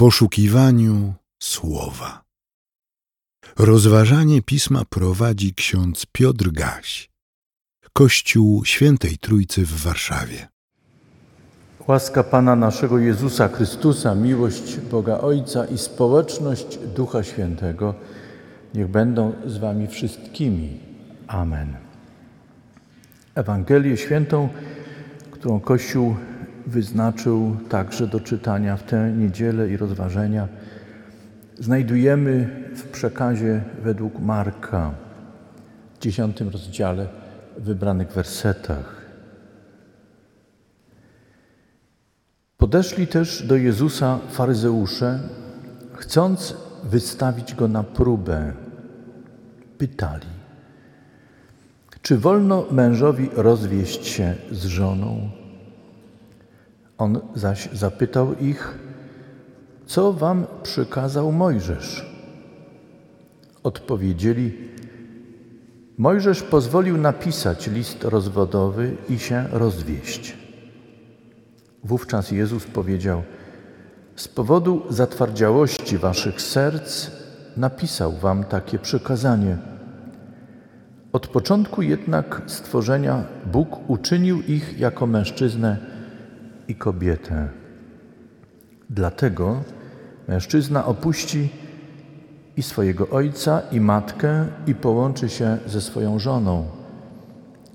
poszukiwaniu słowa. Rozważanie pisma prowadzi ksiądz Piotr Gaś, Kościół Świętej Trójcy w Warszawie. Łaska Pana naszego Jezusa Chrystusa, miłość Boga Ojca i społeczność Ducha Świętego niech będą z Wami wszystkimi. Amen. Ewangelię świętą, którą Kościół wyznaczył także do czytania w tę niedzielę i rozważenia, znajdujemy w przekazie według Marka w dziesiątym rozdziale w wybranych wersetach. Podeszli też do Jezusa faryzeusze, chcąc wystawić go na próbę. Pytali, czy wolno mężowi rozwieść się z żoną? On zaś zapytał ich, co wam przykazał Mojżesz? Odpowiedzieli, Mojżesz pozwolił napisać list rozwodowy i się rozwieść. Wówczas Jezus powiedział, z powodu zatwardziałości waszych serc napisał wam takie przykazanie. Od początku jednak stworzenia Bóg uczynił ich jako mężczyznę i kobietę. Dlatego mężczyzna opuści i swojego ojca, i matkę, i połączy się ze swoją żoną,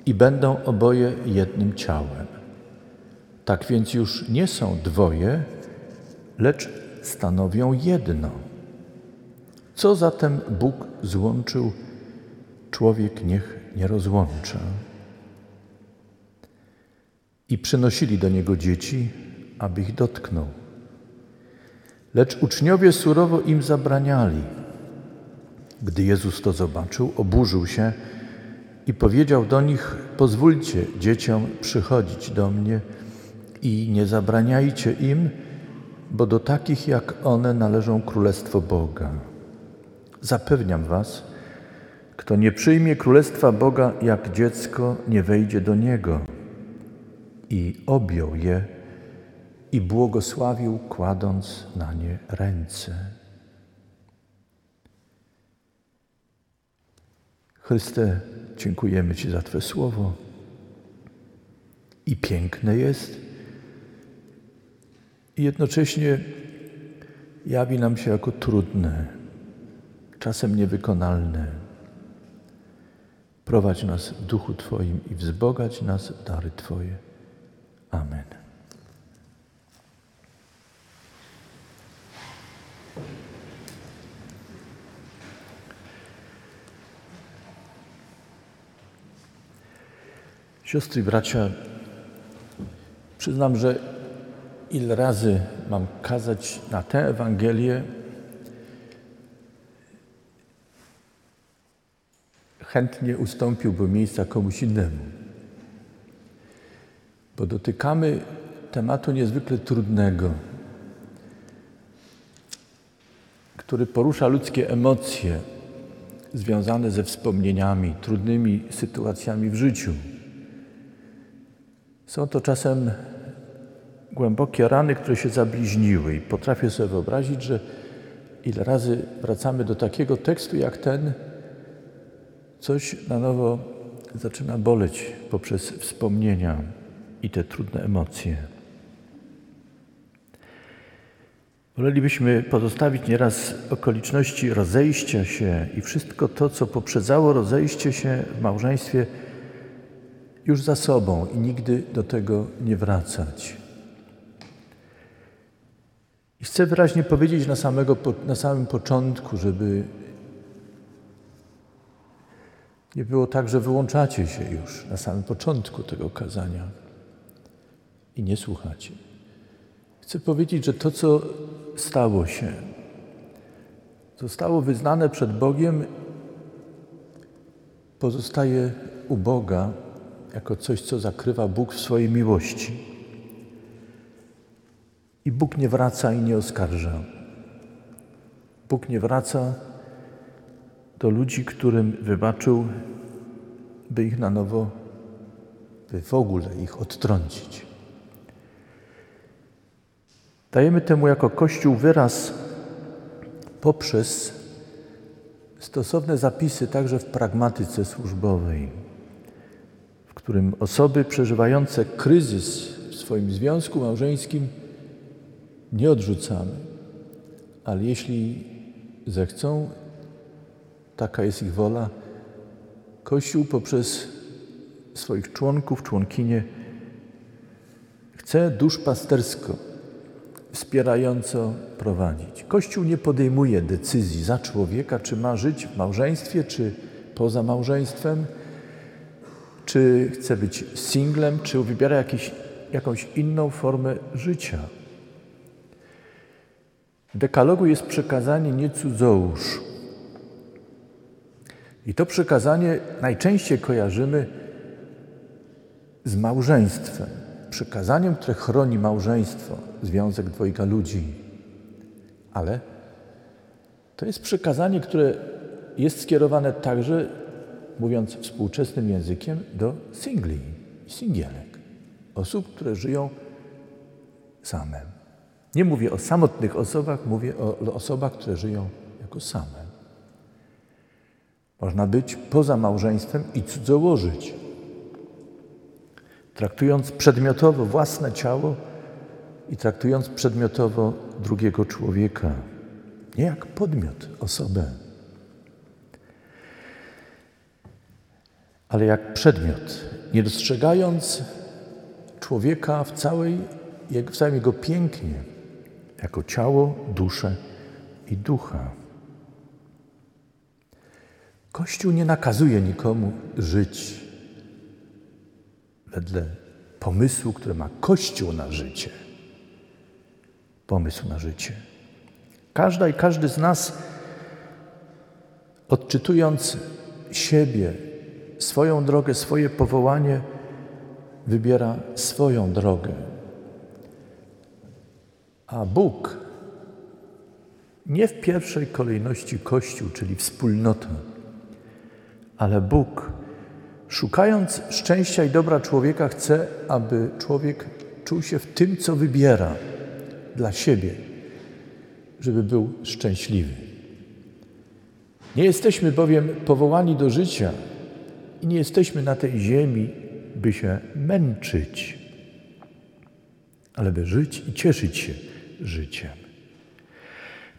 i będą oboje jednym ciałem. Tak więc już nie są dwoje, lecz stanowią jedno. Co zatem Bóg złączył, człowiek niech nie rozłącza. I przynosili do niego dzieci, aby ich dotknął. Lecz uczniowie surowo im zabraniali. Gdy Jezus to zobaczył, oburzył się i powiedział do nich: Pozwólcie dzieciom przychodzić do mnie i nie zabraniajcie im, bo do takich jak one należą Królestwo Boga. Zapewniam Was, kto nie przyjmie Królestwa Boga jak dziecko, nie wejdzie do niego. I objął je i błogosławił, kładąc na nie ręce. Chryste, dziękujemy Ci za Twe słowo. I piękne jest, i jednocześnie jawi nam się jako trudne, czasem niewykonalne. Prowadź nas w duchu Twoim i wzbogać nas dary Twoje. Amen. Siostry i bracia, przyznam, że ile razy mam kazać na tę Ewangelię, chętnie ustąpiłbym miejsca komuś innemu. Bo dotykamy tematu niezwykle trudnego, który porusza ludzkie emocje związane ze wspomnieniami, trudnymi sytuacjami w życiu. Są to czasem głębokie rany, które się zabliźniły i potrafię sobie wyobrazić, że ile razy wracamy do takiego tekstu jak ten, coś na nowo zaczyna boleć poprzez wspomnienia i te trudne emocje. Wolelibyśmy pozostawić nieraz okoliczności rozejścia się i wszystko to, co poprzedzało rozejście się w małżeństwie, już za sobą i nigdy do tego nie wracać. I chcę wyraźnie powiedzieć na, samego, na samym początku, żeby nie było tak, że wyłączacie się już na samym początku tego kazania i nie słuchacie. Chcę powiedzieć, że to, co stało się, zostało wyznane przed Bogiem, pozostaje u Boga jako coś, co zakrywa Bóg w swojej miłości. I Bóg nie wraca i nie oskarża. Bóg nie wraca do ludzi, którym wybaczył, by ich na nowo, by w ogóle ich odtrącić. Dajemy temu jako Kościół wyraz poprzez stosowne zapisy także w pragmatyce służbowej, w którym osoby przeżywające kryzys w swoim związku małżeńskim nie odrzucamy, ale jeśli zechcą, taka jest ich wola, Kościół poprzez swoich członków, członkinie chce duszpastersko, wspierająco prowadzić. Kościół nie podejmuje decyzji za człowieka, czy ma żyć w małżeństwie, czy poza małżeństwem, czy chce być singlem, czy wybiera jakiś, jakąś inną formę życia. W dekalogu jest przekazanie nie cudzołóż. I to przekazanie najczęściej kojarzymy z małżeństwem. Przekazaniem, które chroni małżeństwo, związek dwojga ludzi. Ale to jest przekazanie, które jest skierowane także, mówiąc współczesnym językiem, do singli, singielek, osób, które żyją same. Nie mówię o samotnych osobach, mówię o osobach, które żyją jako same. Można być poza małżeństwem i cudzołożyć. Traktując przedmiotowo własne ciało i traktując przedmiotowo drugiego człowieka, nie jak podmiot, osobę, ale jak przedmiot, nie dostrzegając człowieka w, całej, w całym jego pięknie, jako ciało, duszę i ducha. Kościół nie nakazuje nikomu żyć wedle pomysłu, który ma Kościół na życie. Pomysł na życie. Każda i każdy z nas, odczytując siebie, swoją drogę, swoje powołanie, wybiera swoją drogę. A Bóg nie w pierwszej kolejności Kościół, czyli wspólnota, ale Bóg, szukając szczęścia i dobra człowieka, chce, aby człowiek czuł się w tym, co wybiera dla siebie, żeby był szczęśliwy. Nie jesteśmy bowiem powołani do życia i nie jesteśmy na tej ziemi, by się męczyć, ale by żyć i cieszyć się życiem.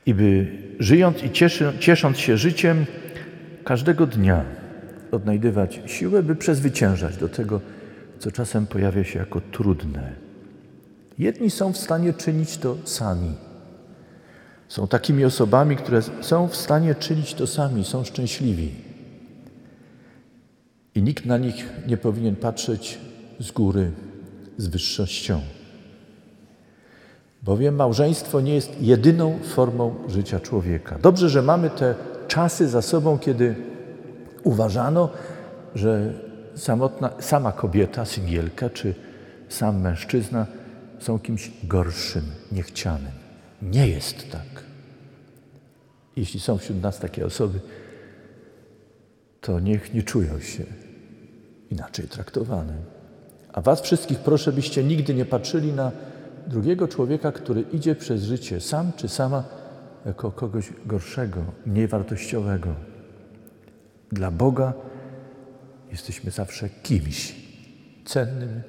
I by żyjąc i cieszy, ciesząc się życiem, każdego dnia odnajdywać siłę, by przezwyciężać do tego, co czasem pojawia się jako trudne. Jedni są w stanie czynić to sami. Są takimi osobami, które są w stanie czynić to sami, są szczęśliwi. I nikt na nich nie powinien patrzeć z góry, z wyższością. Bowiem małżeństwo nie jest jedyną formą życia człowieka. Dobrze, że mamy te czasy za sobą, kiedy uważano, że samotna, sama kobieta, singielka czy sam mężczyzna są kimś gorszym, niechcianym. Nie jest tak. Jeśli są wśród nas takie osoby, to niech nie czują się inaczej traktowane. A Was wszystkich proszę, byście nigdy nie patrzyli na drugiego człowieka, który idzie przez życie sam czy sama jako kogoś gorszego, mniej wartościowego. Dla Boga jesteśmy zawsze kimś cennym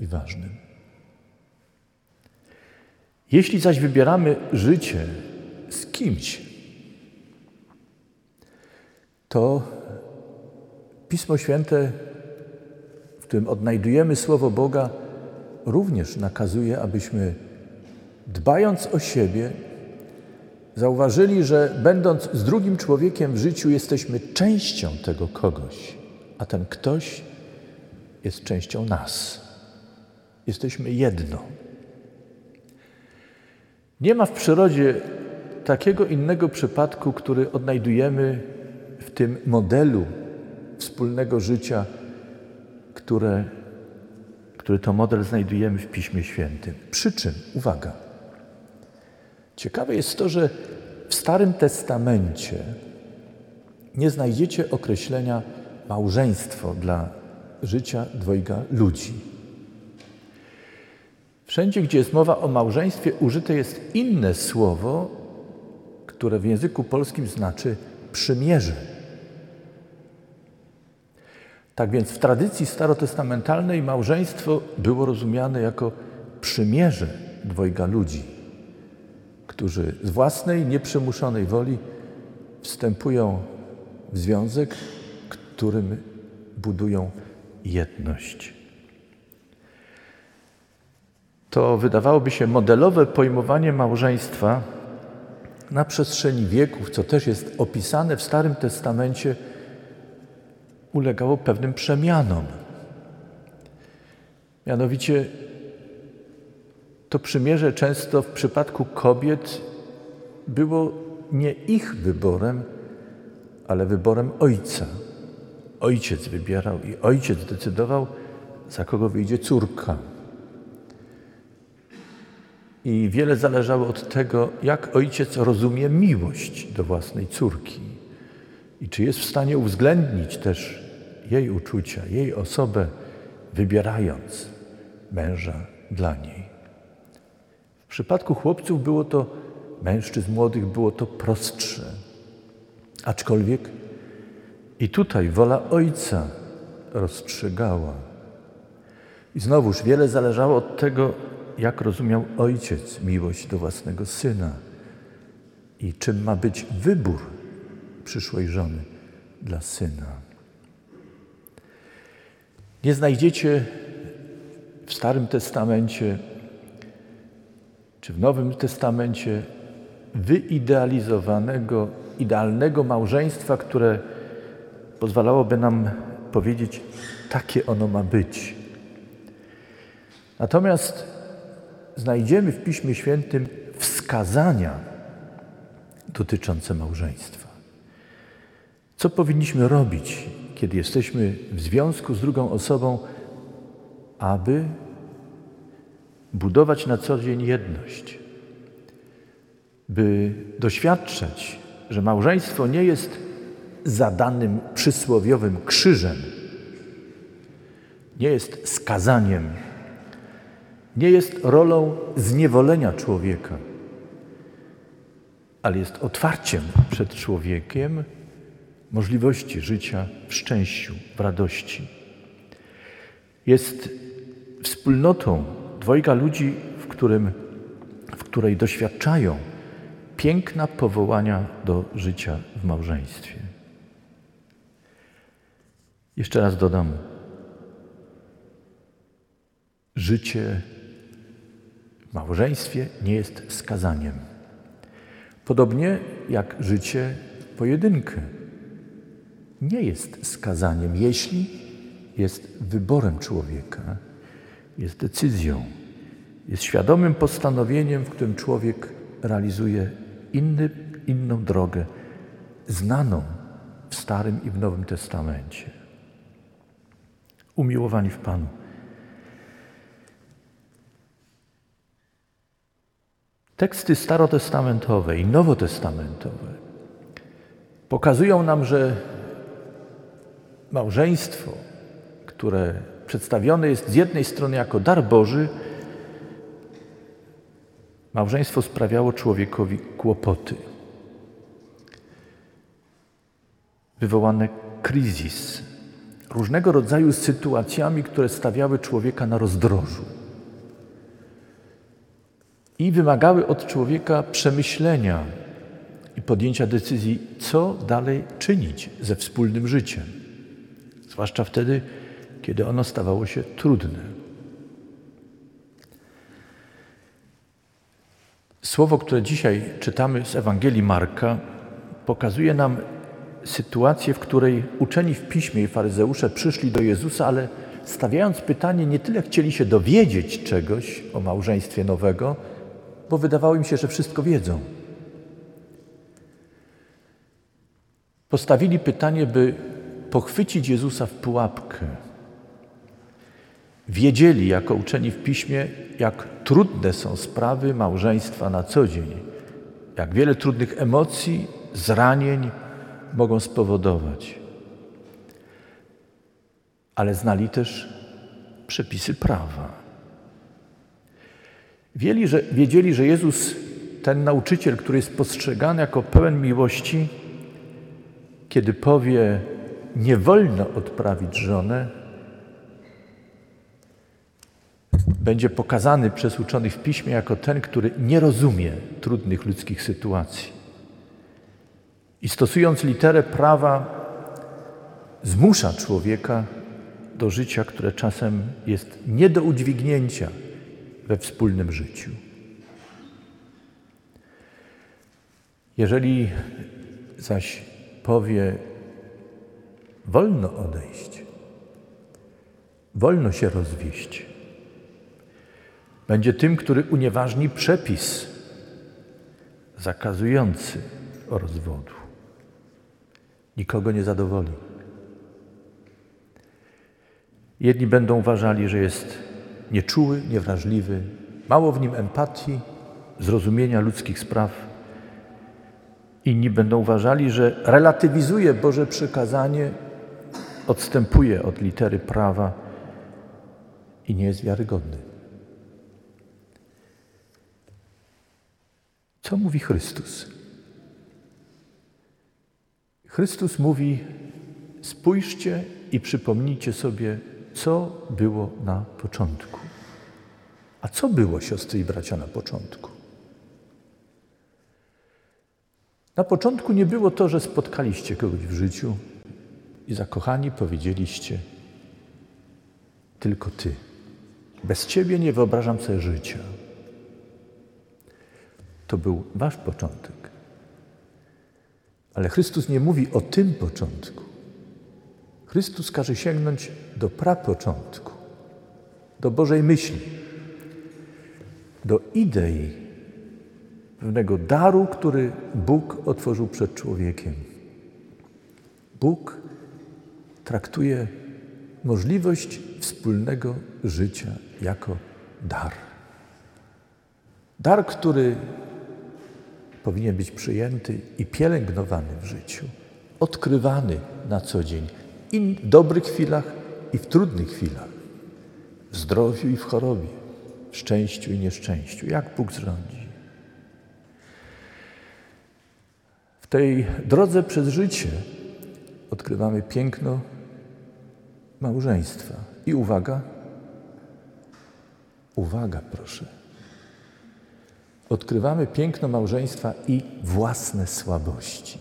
i ważnym. Jeśli zaś wybieramy życie z kimś, to Pismo Święte, w którym odnajdujemy Słowo Boga, również nakazuje, abyśmy dbając o siebie, zauważyli, że będąc z drugim człowiekiem w życiu, jesteśmy częścią tego kogoś, a ten ktoś jest częścią nas. Jesteśmy jedno. Nie ma w przyrodzie takiego innego przypadku, który odnajdujemy w tym modelu wspólnego życia, które, który to model znajdujemy w Piśmie Świętym. Przy czym, uwaga, ciekawe jest to, że w Starym Testamencie nie znajdziecie określenia małżeństwo dla życia dwojga ludzi. Wszędzie, gdzie jest mowa o małżeństwie, użyte jest inne słowo, które w języku polskim znaczy przymierze. Tak więc w tradycji starotestamentalnej małżeństwo było rozumiane jako przymierze dwojga ludzi, którzy z własnej, nieprzymuszonej woli wstępują w związek, którym budują jedność. To wydawałoby się modelowe pojmowanie małżeństwa na przestrzeni wieków, co też jest opisane w Starym Testamencie, ulegało pewnym przemianom. Mianowicie to przymierze często w przypadku kobiet było nie ich wyborem, ale wyborem ojca. Ojciec wybierał i ojciec decydował, za kogo wyjdzie córka. I wiele zależało od tego, jak ojciec rozumie miłość do własnej córki i czy jest w stanie uwzględnić też jej uczucia, jej osobę, wybierając męża dla niej. W przypadku chłopców było to, mężczyzn młodych, było to prostsze. Aczkolwiek i tutaj wola ojca rozstrzygała. I znowuż wiele zależało od tego, jak rozumiał ojciec miłość do własnego syna i czym ma być wybór przyszłej żony dla syna. Nie znajdziecie w Starym Testamencie czy w Nowym Testamencie wyidealizowanego, idealnego małżeństwa, które pozwalałoby nam powiedzieć, takie ono ma być. Natomiast znajdziemy w Piśmie Świętym wskazania dotyczące małżeństwa. Co powinniśmy robić, kiedy jesteśmy w związku z drugą osobą, aby budować na co dzień jedność, by doświadczać, że małżeństwo nie jest zadanym przysłowiowym krzyżem, nie jest skazaniem, nie jest rolą zniewolenia człowieka, ale jest otwarciem przed człowiekiem możliwości życia w szczęściu, w radości. Jest wspólnotą dwojga ludzi, w, którym, w której doświadczają piękna powołania do życia w małżeństwie. Jeszcze raz dodam, życie małżeństwie nie jest skazaniem. Podobnie jak życie pojedynkę nie jest skazaniem, jeśli jest wyborem człowieka, jest decyzją, jest świadomym postanowieniem, w którym człowiek realizuje inny, inną drogę, znaną w Starym i w Nowym Testamencie. Umiłowani w Panu. Teksty starotestamentowe i nowotestamentowe pokazują nam, że małżeństwo, które przedstawione jest z jednej strony jako dar Boży, małżeństwo sprawiało człowiekowi kłopoty. Wywołane kryzys, różnego rodzaju sytuacjami, które stawiały człowieka na rozdrożu i wymagały od człowieka przemyślenia i podjęcia decyzji, co dalej czynić ze wspólnym życiem. Zwłaszcza wtedy, kiedy ono stawało się trudne. Słowo, które dzisiaj czytamy z Ewangelii Marka, pokazuje nam sytuację, w której uczeni w piśmie i faryzeusze przyszli do Jezusa, ale stawiając pytanie, nie tyle chcieli się dowiedzieć czegoś o małżeństwie nowego, bo wydawało im się, że wszystko wiedzą. Postawili pytanie, by pochwycić Jezusa w pułapkę. Wiedzieli jako uczeni w piśmie, jak trudne są sprawy małżeństwa na co dzień, jak wiele trudnych emocji, zranień mogą spowodować. Ale znali też przepisy prawa. Wiedzieli że, wiedzieli, że Jezus, ten nauczyciel, który jest postrzegany jako pełen miłości, kiedy powie, nie wolno odprawić żonę, będzie pokazany przez uczonych w piśmie jako ten, który nie rozumie trudnych ludzkich sytuacji. I stosując literę prawa, zmusza człowieka do życia, które czasem jest nie do udźwignięcia we wspólnym życiu. Jeżeli zaś powie, wolno odejść, wolno się rozwieść, będzie tym, który unieważni przepis zakazujący rozwodu. Nikogo nie zadowoli. Jedni będą uważali, że jest nieczuły, niewrażliwy, mało w nim empatii, zrozumienia ludzkich spraw. Inni będą uważali, że relatywizuje Boże przykazanie, odstępuje od litery prawa i nie jest wiarygodny. Co mówi Chrystus? Chrystus mówi: Spójrzcie i przypomnijcie sobie, co było na początku. A co było, siostry i bracia, na początku? Na początku nie było to, że spotkaliście kogoś w życiu i zakochani powiedzieliście: Tylko ty. Bez ciebie nie wyobrażam sobie życia. To był wasz początek. Ale Chrystus nie mówi o tym początku. Chrystus każe sięgnąć do prapoczątku, do Bożej myśli, do idei, pewnego daru, który Bóg otworzył przed człowiekiem. Bóg traktuje możliwość wspólnego życia jako dar. Dar, który powinien być przyjęty i pielęgnowany w życiu, odkrywany na co dzień i w dobrych chwilach, i w trudnych chwilach, w zdrowiu i w chorobie, w szczęściu i nieszczęściu, jak Bóg zrządzi. W tej drodze przez życie odkrywamy piękno małżeństwa. I uwaga, uwaga, proszę odkrywamy piękno małżeństwa i własne słabości.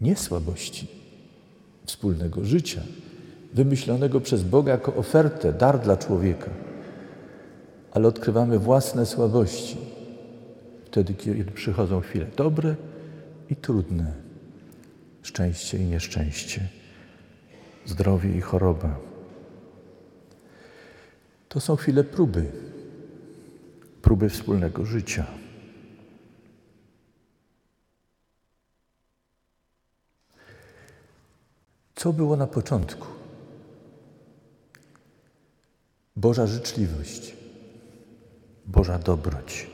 Nie słabości wspólnego życia, wymyślonego przez Boga jako ofertę, dar dla człowieka, ale odkrywamy własne słabości wtedy, kiedy przychodzą chwile dobre i trudne, szczęście i nieszczęście, zdrowie i choroba. To są chwile próby próby wspólnego życia. Co było na początku? Boża życzliwość, Boża dobroć.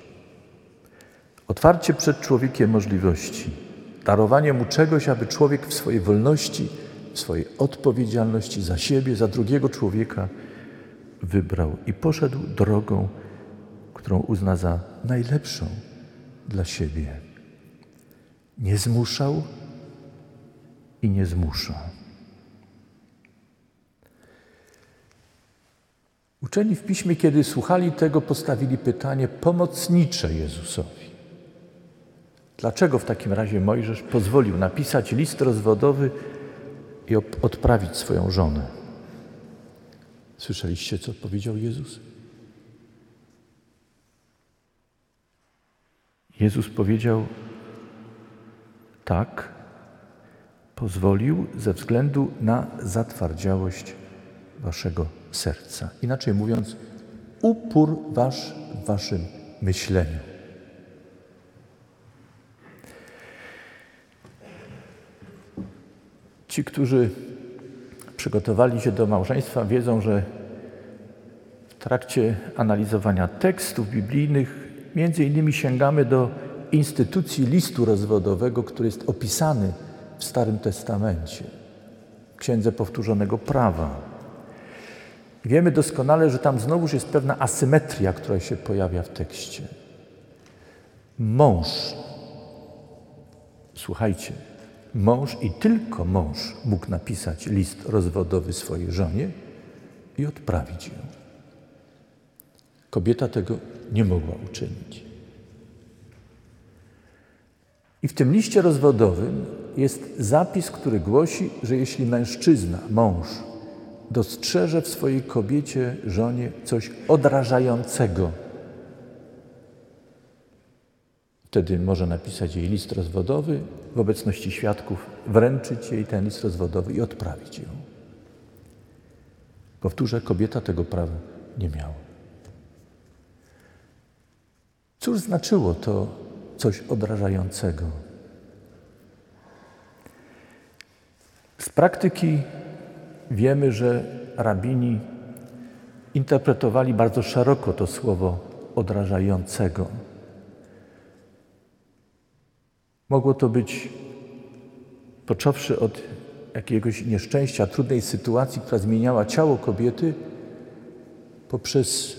Otwarcie przed człowiekiem możliwości, darowanie mu czegoś, aby człowiek w swojej wolności, w swojej odpowiedzialności za siebie, za drugiego człowieka wybrał i poszedł drogą którą uzna za najlepszą dla siebie. Nie zmuszał i nie zmusza. Uczeni w piśmie, kiedy słuchali tego, postawili pytanie pomocnicze Jezusowi. Dlaczego w takim razie Mojżesz pozwolił napisać list rozwodowy i odprawić swoją żonę? Słyszeliście, co powiedział Jezus? Jezus powiedział: Tak, pozwolił ze względu na zatwardziałość waszego serca. Inaczej mówiąc, upór wasz w waszym myśleniu. Ci, którzy przygotowali się do małżeństwa, wiedzą, że w trakcie analizowania tekstów biblijnych Między innymi sięgamy do instytucji listu rozwodowego, który jest opisany w Starym Testamencie, Księdze Powtórzonego Prawa. Wiemy doskonale, że tam znowuż jest pewna asymetria, która się pojawia w tekście. Mąż, słuchajcie, mąż i tylko mąż mógł napisać list rozwodowy swojej żonie i odprawić ją. Kobieta tego nie mogła uczynić. I w tym liście rozwodowym jest zapis, który głosi, że jeśli mężczyzna, mąż, dostrzeże w swojej kobiecie, żonie coś odrażającego, wtedy może napisać jej list rozwodowy w obecności świadków, wręczyć jej ten list rozwodowy i odprawić ją. Powtórzę, kobieta tego prawa nie miała. Cóż znaczyło to coś odrażającego? Z praktyki wiemy, że rabini interpretowali bardzo szeroko to słowo odrażającego. Mogło to być, począwszy od jakiegoś nieszczęścia, trudnej sytuacji, która zmieniała ciało kobiety, poprzez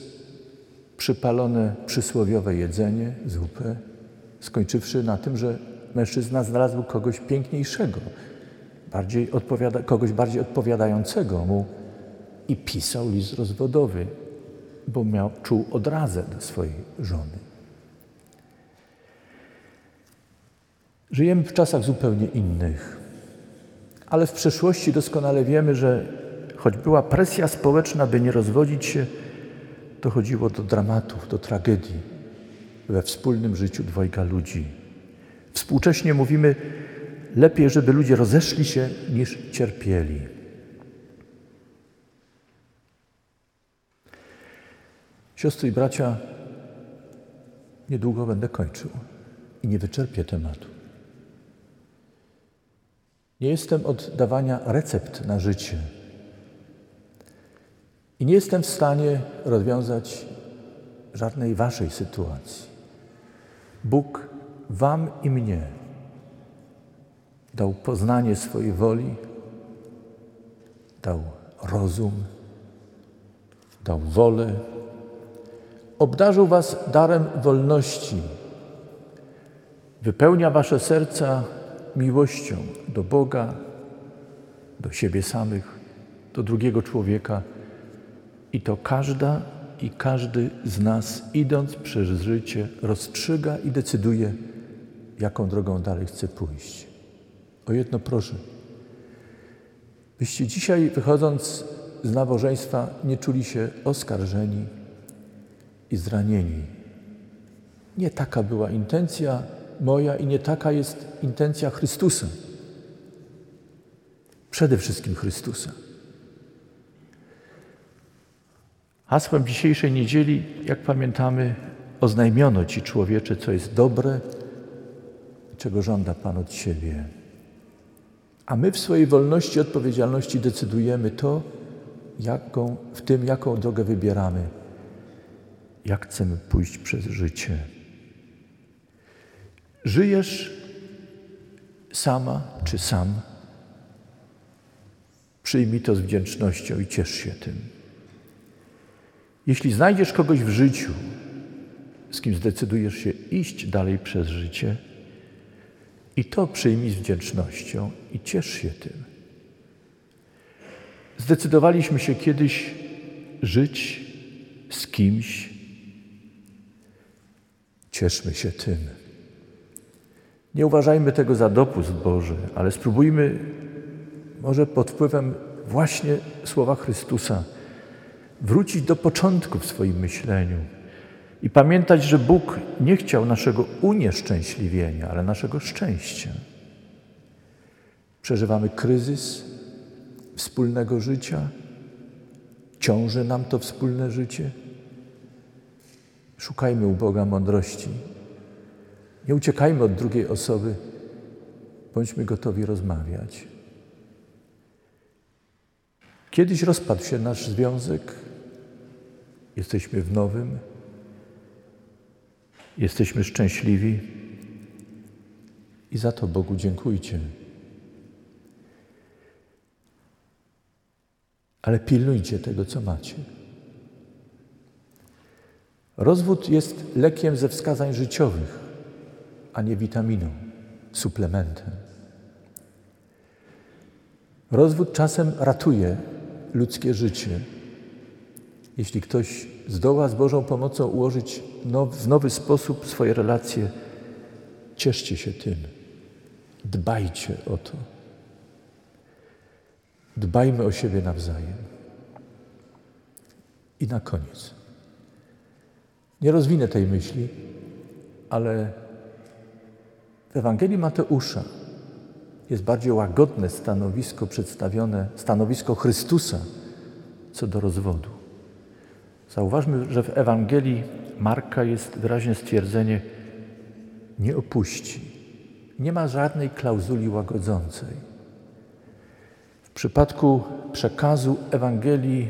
przypalone przysłowiowe jedzenie, zupę, skończywszy na tym, że mężczyzna znalazł kogoś piękniejszego, bardziej odpowiada, kogoś bardziej odpowiadającego mu i pisał list rozwodowy, bo miał, czuł odrazę do swojej żony. Żyjemy w czasach zupełnie innych, ale w przeszłości doskonale wiemy, że choć była presja społeczna, by nie rozwodzić się, dochodziło do dramatów, do tragedii we wspólnym życiu dwojga ludzi. Współcześnie mówimy, lepiej, żeby ludzie rozeszli się, niż cierpieli. Siostry i bracia, niedługo będę kończył i nie wyczerpię tematu. Nie jestem od dawania recept na życie. I nie jestem w stanie rozwiązać żadnej waszej sytuacji. Bóg wam i mnie dał poznanie swojej woli, dał rozum, dał wolę, obdarzył was darem wolności, wypełnia wasze serca miłością do Boga, do siebie samych, do drugiego człowieka. I to każda i każdy z nas, idąc przez życie, rozstrzyga i decyduje, jaką drogą dalej chce pójść. O jedno proszę, byście dzisiaj, wychodząc z nabożeństwa, nie czuli się oskarżeni i zranieni. Nie taka była intencja moja i nie taka jest intencja Chrystusa. Przede wszystkim Chrystusa. Hasłem dzisiejszej niedzieli, jak pamiętamy, oznajmiono Ci człowiecze, co jest dobre i czego żąda Pan od siebie. A my w swojej wolności odpowiedzialności decydujemy to, jaką, w tym, jaką drogę wybieramy, jak chcemy pójść przez życie. Żyjesz sama czy sam? Przyjmij to z wdzięcznością i ciesz się tym. Jeśli znajdziesz kogoś w życiu, z kim zdecydujesz się iść dalej przez życie, i to przyjmij z wdzięcznością i ciesz się tym. Zdecydowaliśmy się kiedyś żyć z kimś. Cieszmy się tym. Nie uważajmy tego za dopust Boży, ale spróbujmy, może pod wpływem właśnie słowa Chrystusa, wrócić do początku w swoim myśleniu i pamiętać, że Bóg nie chciał naszego unieszczęśliwienia, ale naszego szczęścia. Przeżywamy kryzys wspólnego życia, ciąży nam to wspólne życie. Szukajmy u Boga mądrości. Nie uciekajmy od drugiej osoby, bądźmy gotowi rozmawiać. Kiedyś rozpadł się nasz związek, jesteśmy w nowym. Jesteśmy szczęśliwi i za to Bogu dziękujcie. ale pilnujcie tego, co macie. Rozwód jest lekiem ze wskazań życiowych, a nie witaminą, suplementem. Rozwód czasem ratuje ludzkie życie. Jeśli ktoś zdoła z Bożą pomocą ułożyć now, w nowy sposób swoje relacje, cieszcie się tym. Dbajcie o to. Dbajmy o siebie nawzajem. I na koniec. Nie rozwinę tej myśli, ale w Ewangelii Mateusza jest bardziej łagodne stanowisko przedstawione, stanowisko Chrystusa co do rozwodu. Zauważmy, że w Ewangelii Marka jest wyraźne stwierdzenie nie opuści. Nie ma żadnej klauzuli łagodzącej. W przypadku przekazu Ewangelii,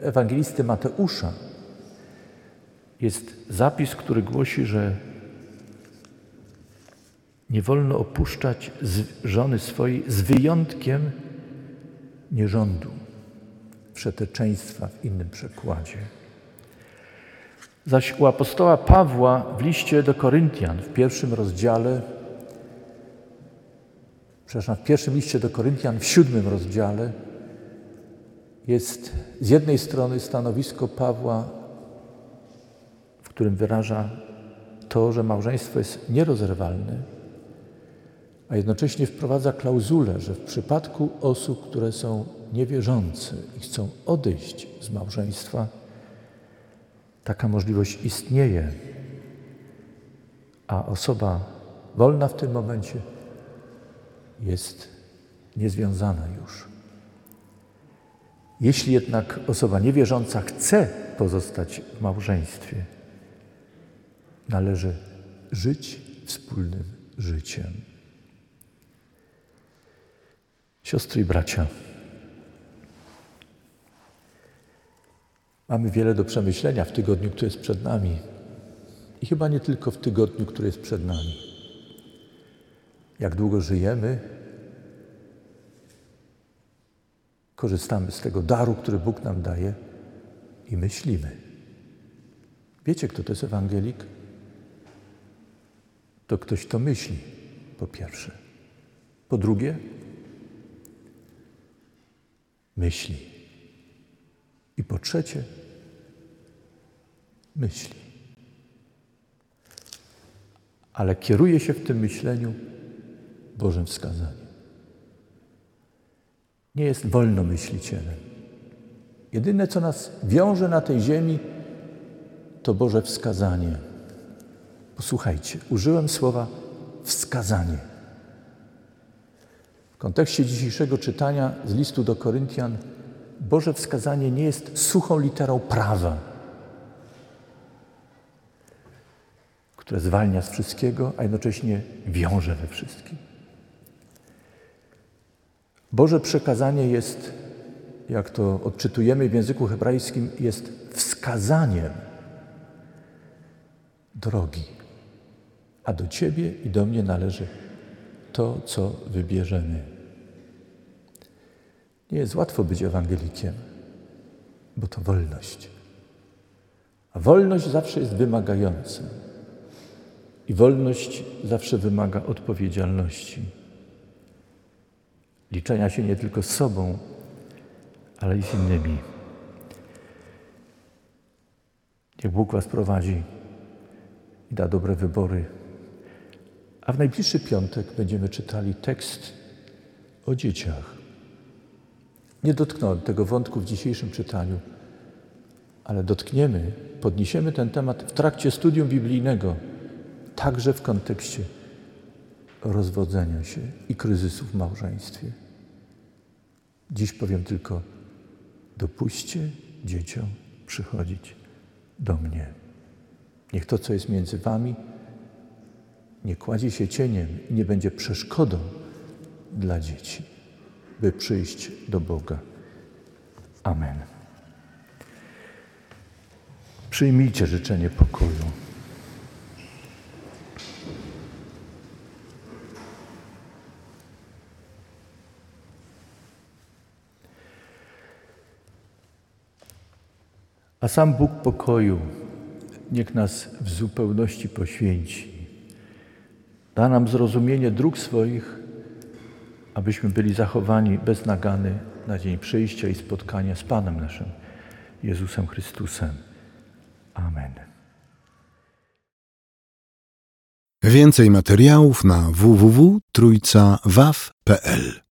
ewangelisty Mateusza jest zapis, który głosi, że nie wolno opuszczać żony swojej z wyjątkiem nierządu, przeteczeństwa w innym przekładzie. Zaś u apostoła Pawła w liście do Koryntian w pierwszym rozdziale, przepraszam, w pierwszym liście do Koryntian w siódmym rozdziale jest z jednej strony stanowisko Pawła, w którym wyraża to, że małżeństwo jest nierozerwalne, a jednocześnie wprowadza klauzulę, że w przypadku osób, które są niewierzące i chcą odejść z małżeństwa, taka możliwość istnieje, a osoba wolna w tym momencie jest niezwiązana już. Jeśli jednak osoba niewierząca chce pozostać w małżeństwie, należy żyć wspólnym życiem. Siostry i bracia, mamy wiele do przemyślenia w tygodniu, który jest przed nami. I chyba nie tylko w tygodniu, który jest przed nami. Jak długo żyjemy, korzystamy z tego daru, który Bóg nam daje i myślimy. Wiecie, kto to jest ewangelik? To ktoś, kto myśli, po pierwsze. Po drugie, myśli. I po trzecie, myśli. Ale kieruje się w tym myśleniu Bożym wskazaniem. Nie jest wolnomyślicielem. Jedyne, co nas wiąże na tej ziemi, to Boże wskazanie. Posłuchajcie, użyłem słowa wskazanie. W kontekście dzisiejszego czytania z listu do Koryntian, Boże wskazanie nie jest suchą literą prawa, które zwalnia z wszystkiego, a jednocześnie wiąże we wszystkim. Boże przekazanie jest, jak to odczytujemy w języku hebrajskim, jest wskazaniem drogi, a do Ciebie i do mnie należy to, co wybierzemy. Nie jest łatwo być ewangelikiem, bo to wolność. A wolność zawsze jest wymagająca. I wolność zawsze wymaga odpowiedzialności. Liczenia się nie tylko z sobą, ale i z innymi. Niech Bóg Was prowadzi i da dobre wybory. A w najbliższy piątek będziemy czytali tekst o dzieciach. Nie dotknąłem tego wątku w dzisiejszym czytaniu, ale dotkniemy, podniesiemy ten temat w trakcie studium biblijnego, także w kontekście rozwodzenia się i kryzysu w małżeństwie. Dziś powiem tylko: dopuśćcie dzieciom przychodzić do mnie. Niech to, co jest między wami, nie kładzie się cieniem i nie będzie przeszkodą dla dzieci by przyjść do Boga. Amen. Przyjmijcie życzenie pokoju. A sam Bóg pokoju niech nas w zupełności poświęci. Da nam zrozumienie dróg swoich, abyśmy byli zachowani bez nagany na dzień przyjścia i spotkania z Panem naszym, Jezusem Chrystusem. Amen. Więcej materiałów na www.trójcawaw.pl